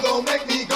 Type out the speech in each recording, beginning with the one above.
gonna make me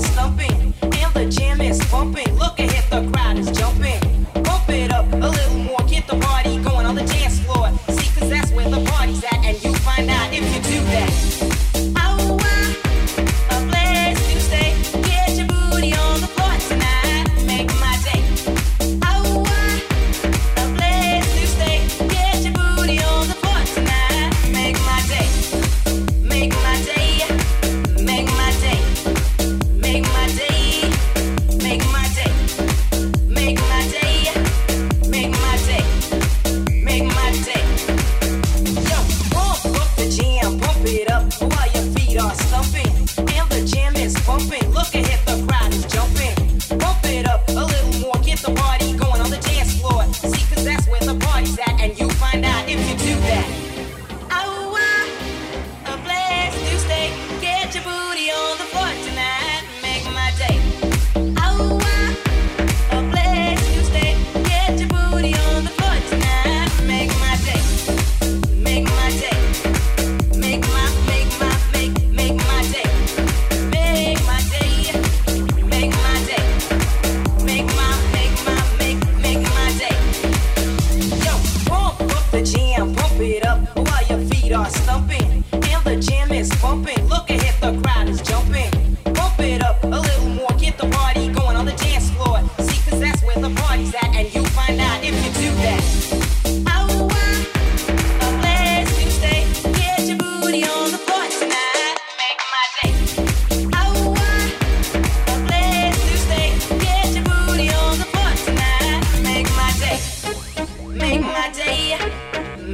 stumping.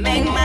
make my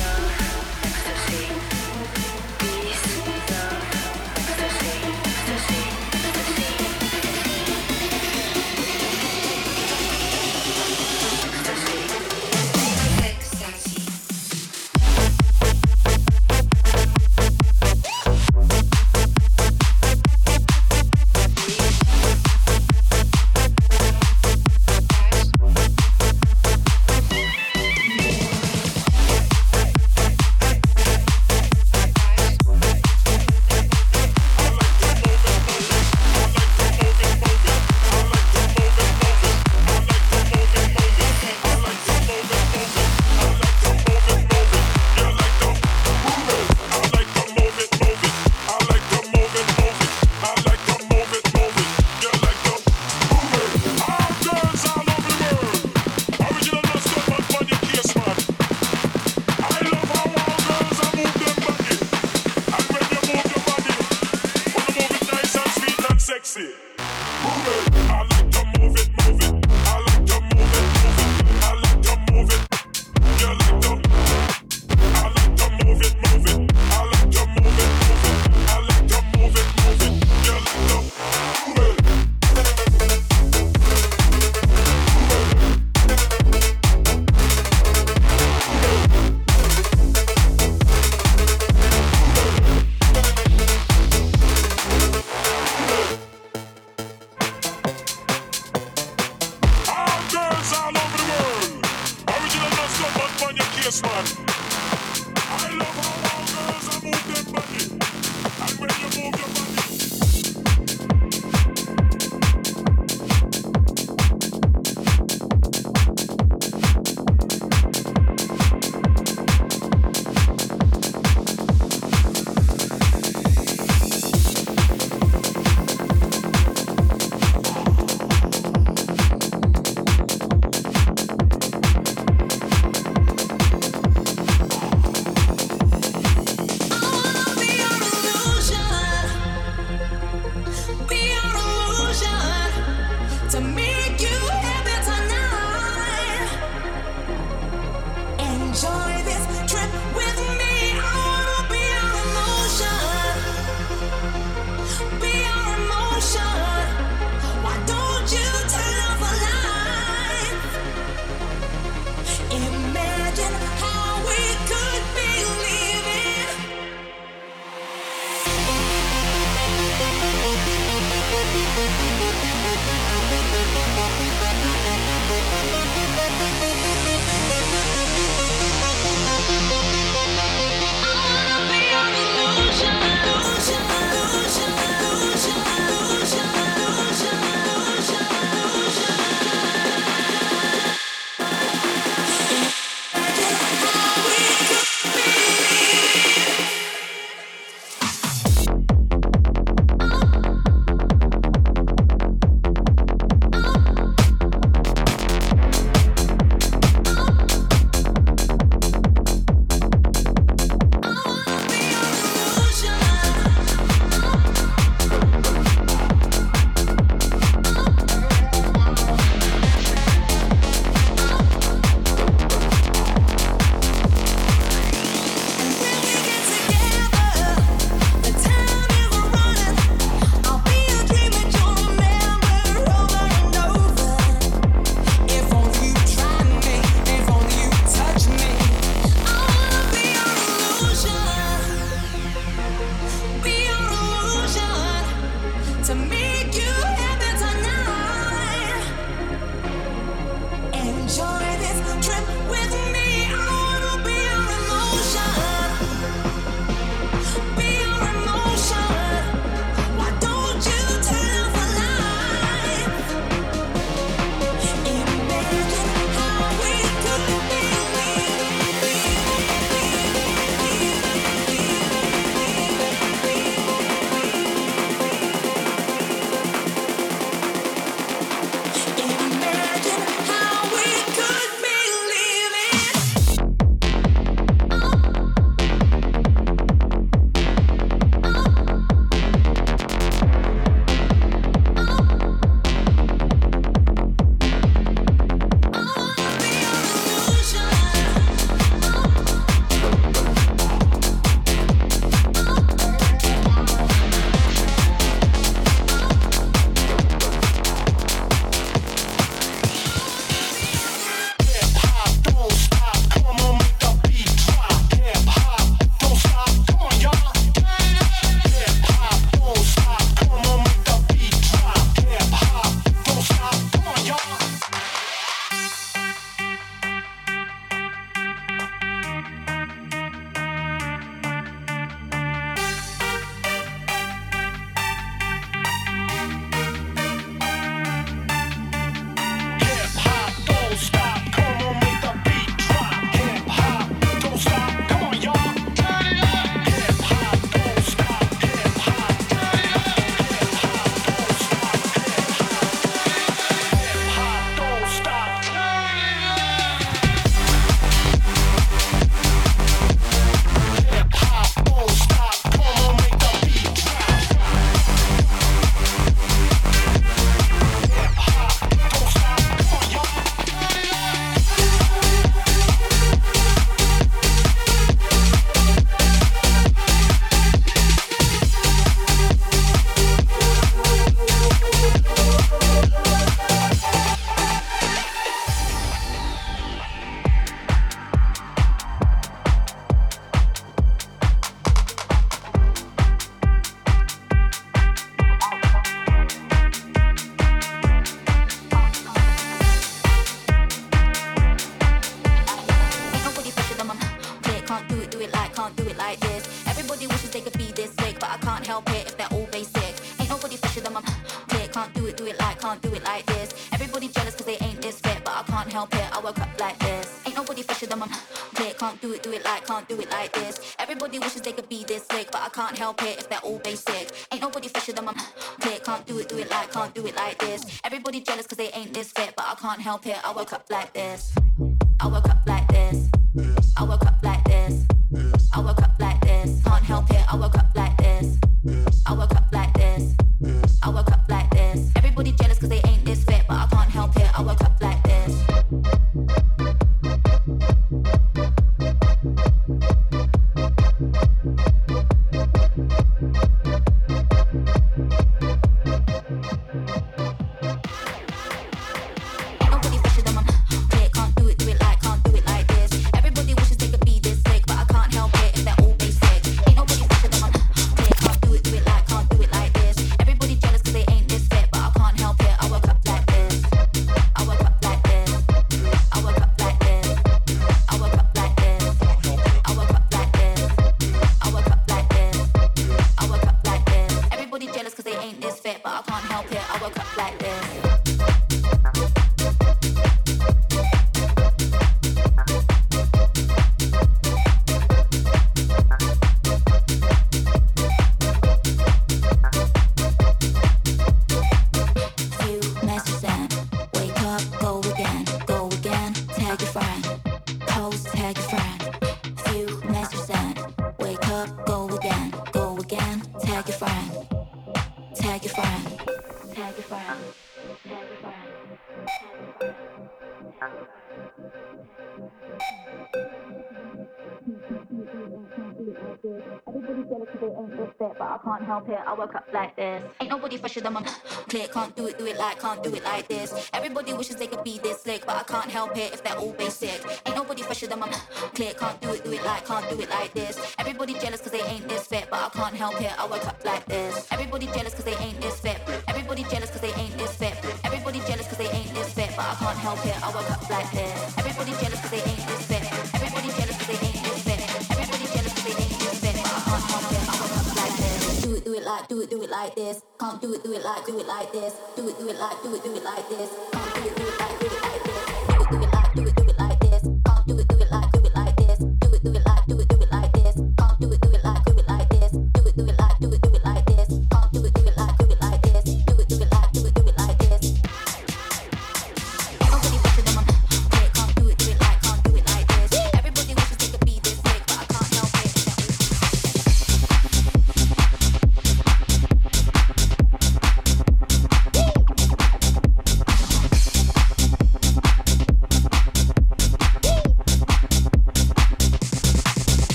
this one. can't help it. I woke up like this. help it. I woke up like this. Ain't nobody fresher than my click. Can't do it, do it like, can't do it like this. Everybody wishes they could be this slick, but I can't help it if they're all basic. Ain't nobody fresher than my click. Can't do it, do it like, can't do it like this. Everybody jealous cause they ain't this fit, but I can't help it. I woke up like this. Everybody jealous cause they ain't this fit. Everybody jealous cause they ain't this fit. Everybody jealous cause they ain't this fit, but I can't help it. I woke up like this. Everybody jealous cause they ain't this fit. Everybody jealous like this. Can't do it, do it like, do it like this. Do it, do it like, do it, do it like this. Can't do it, do it like.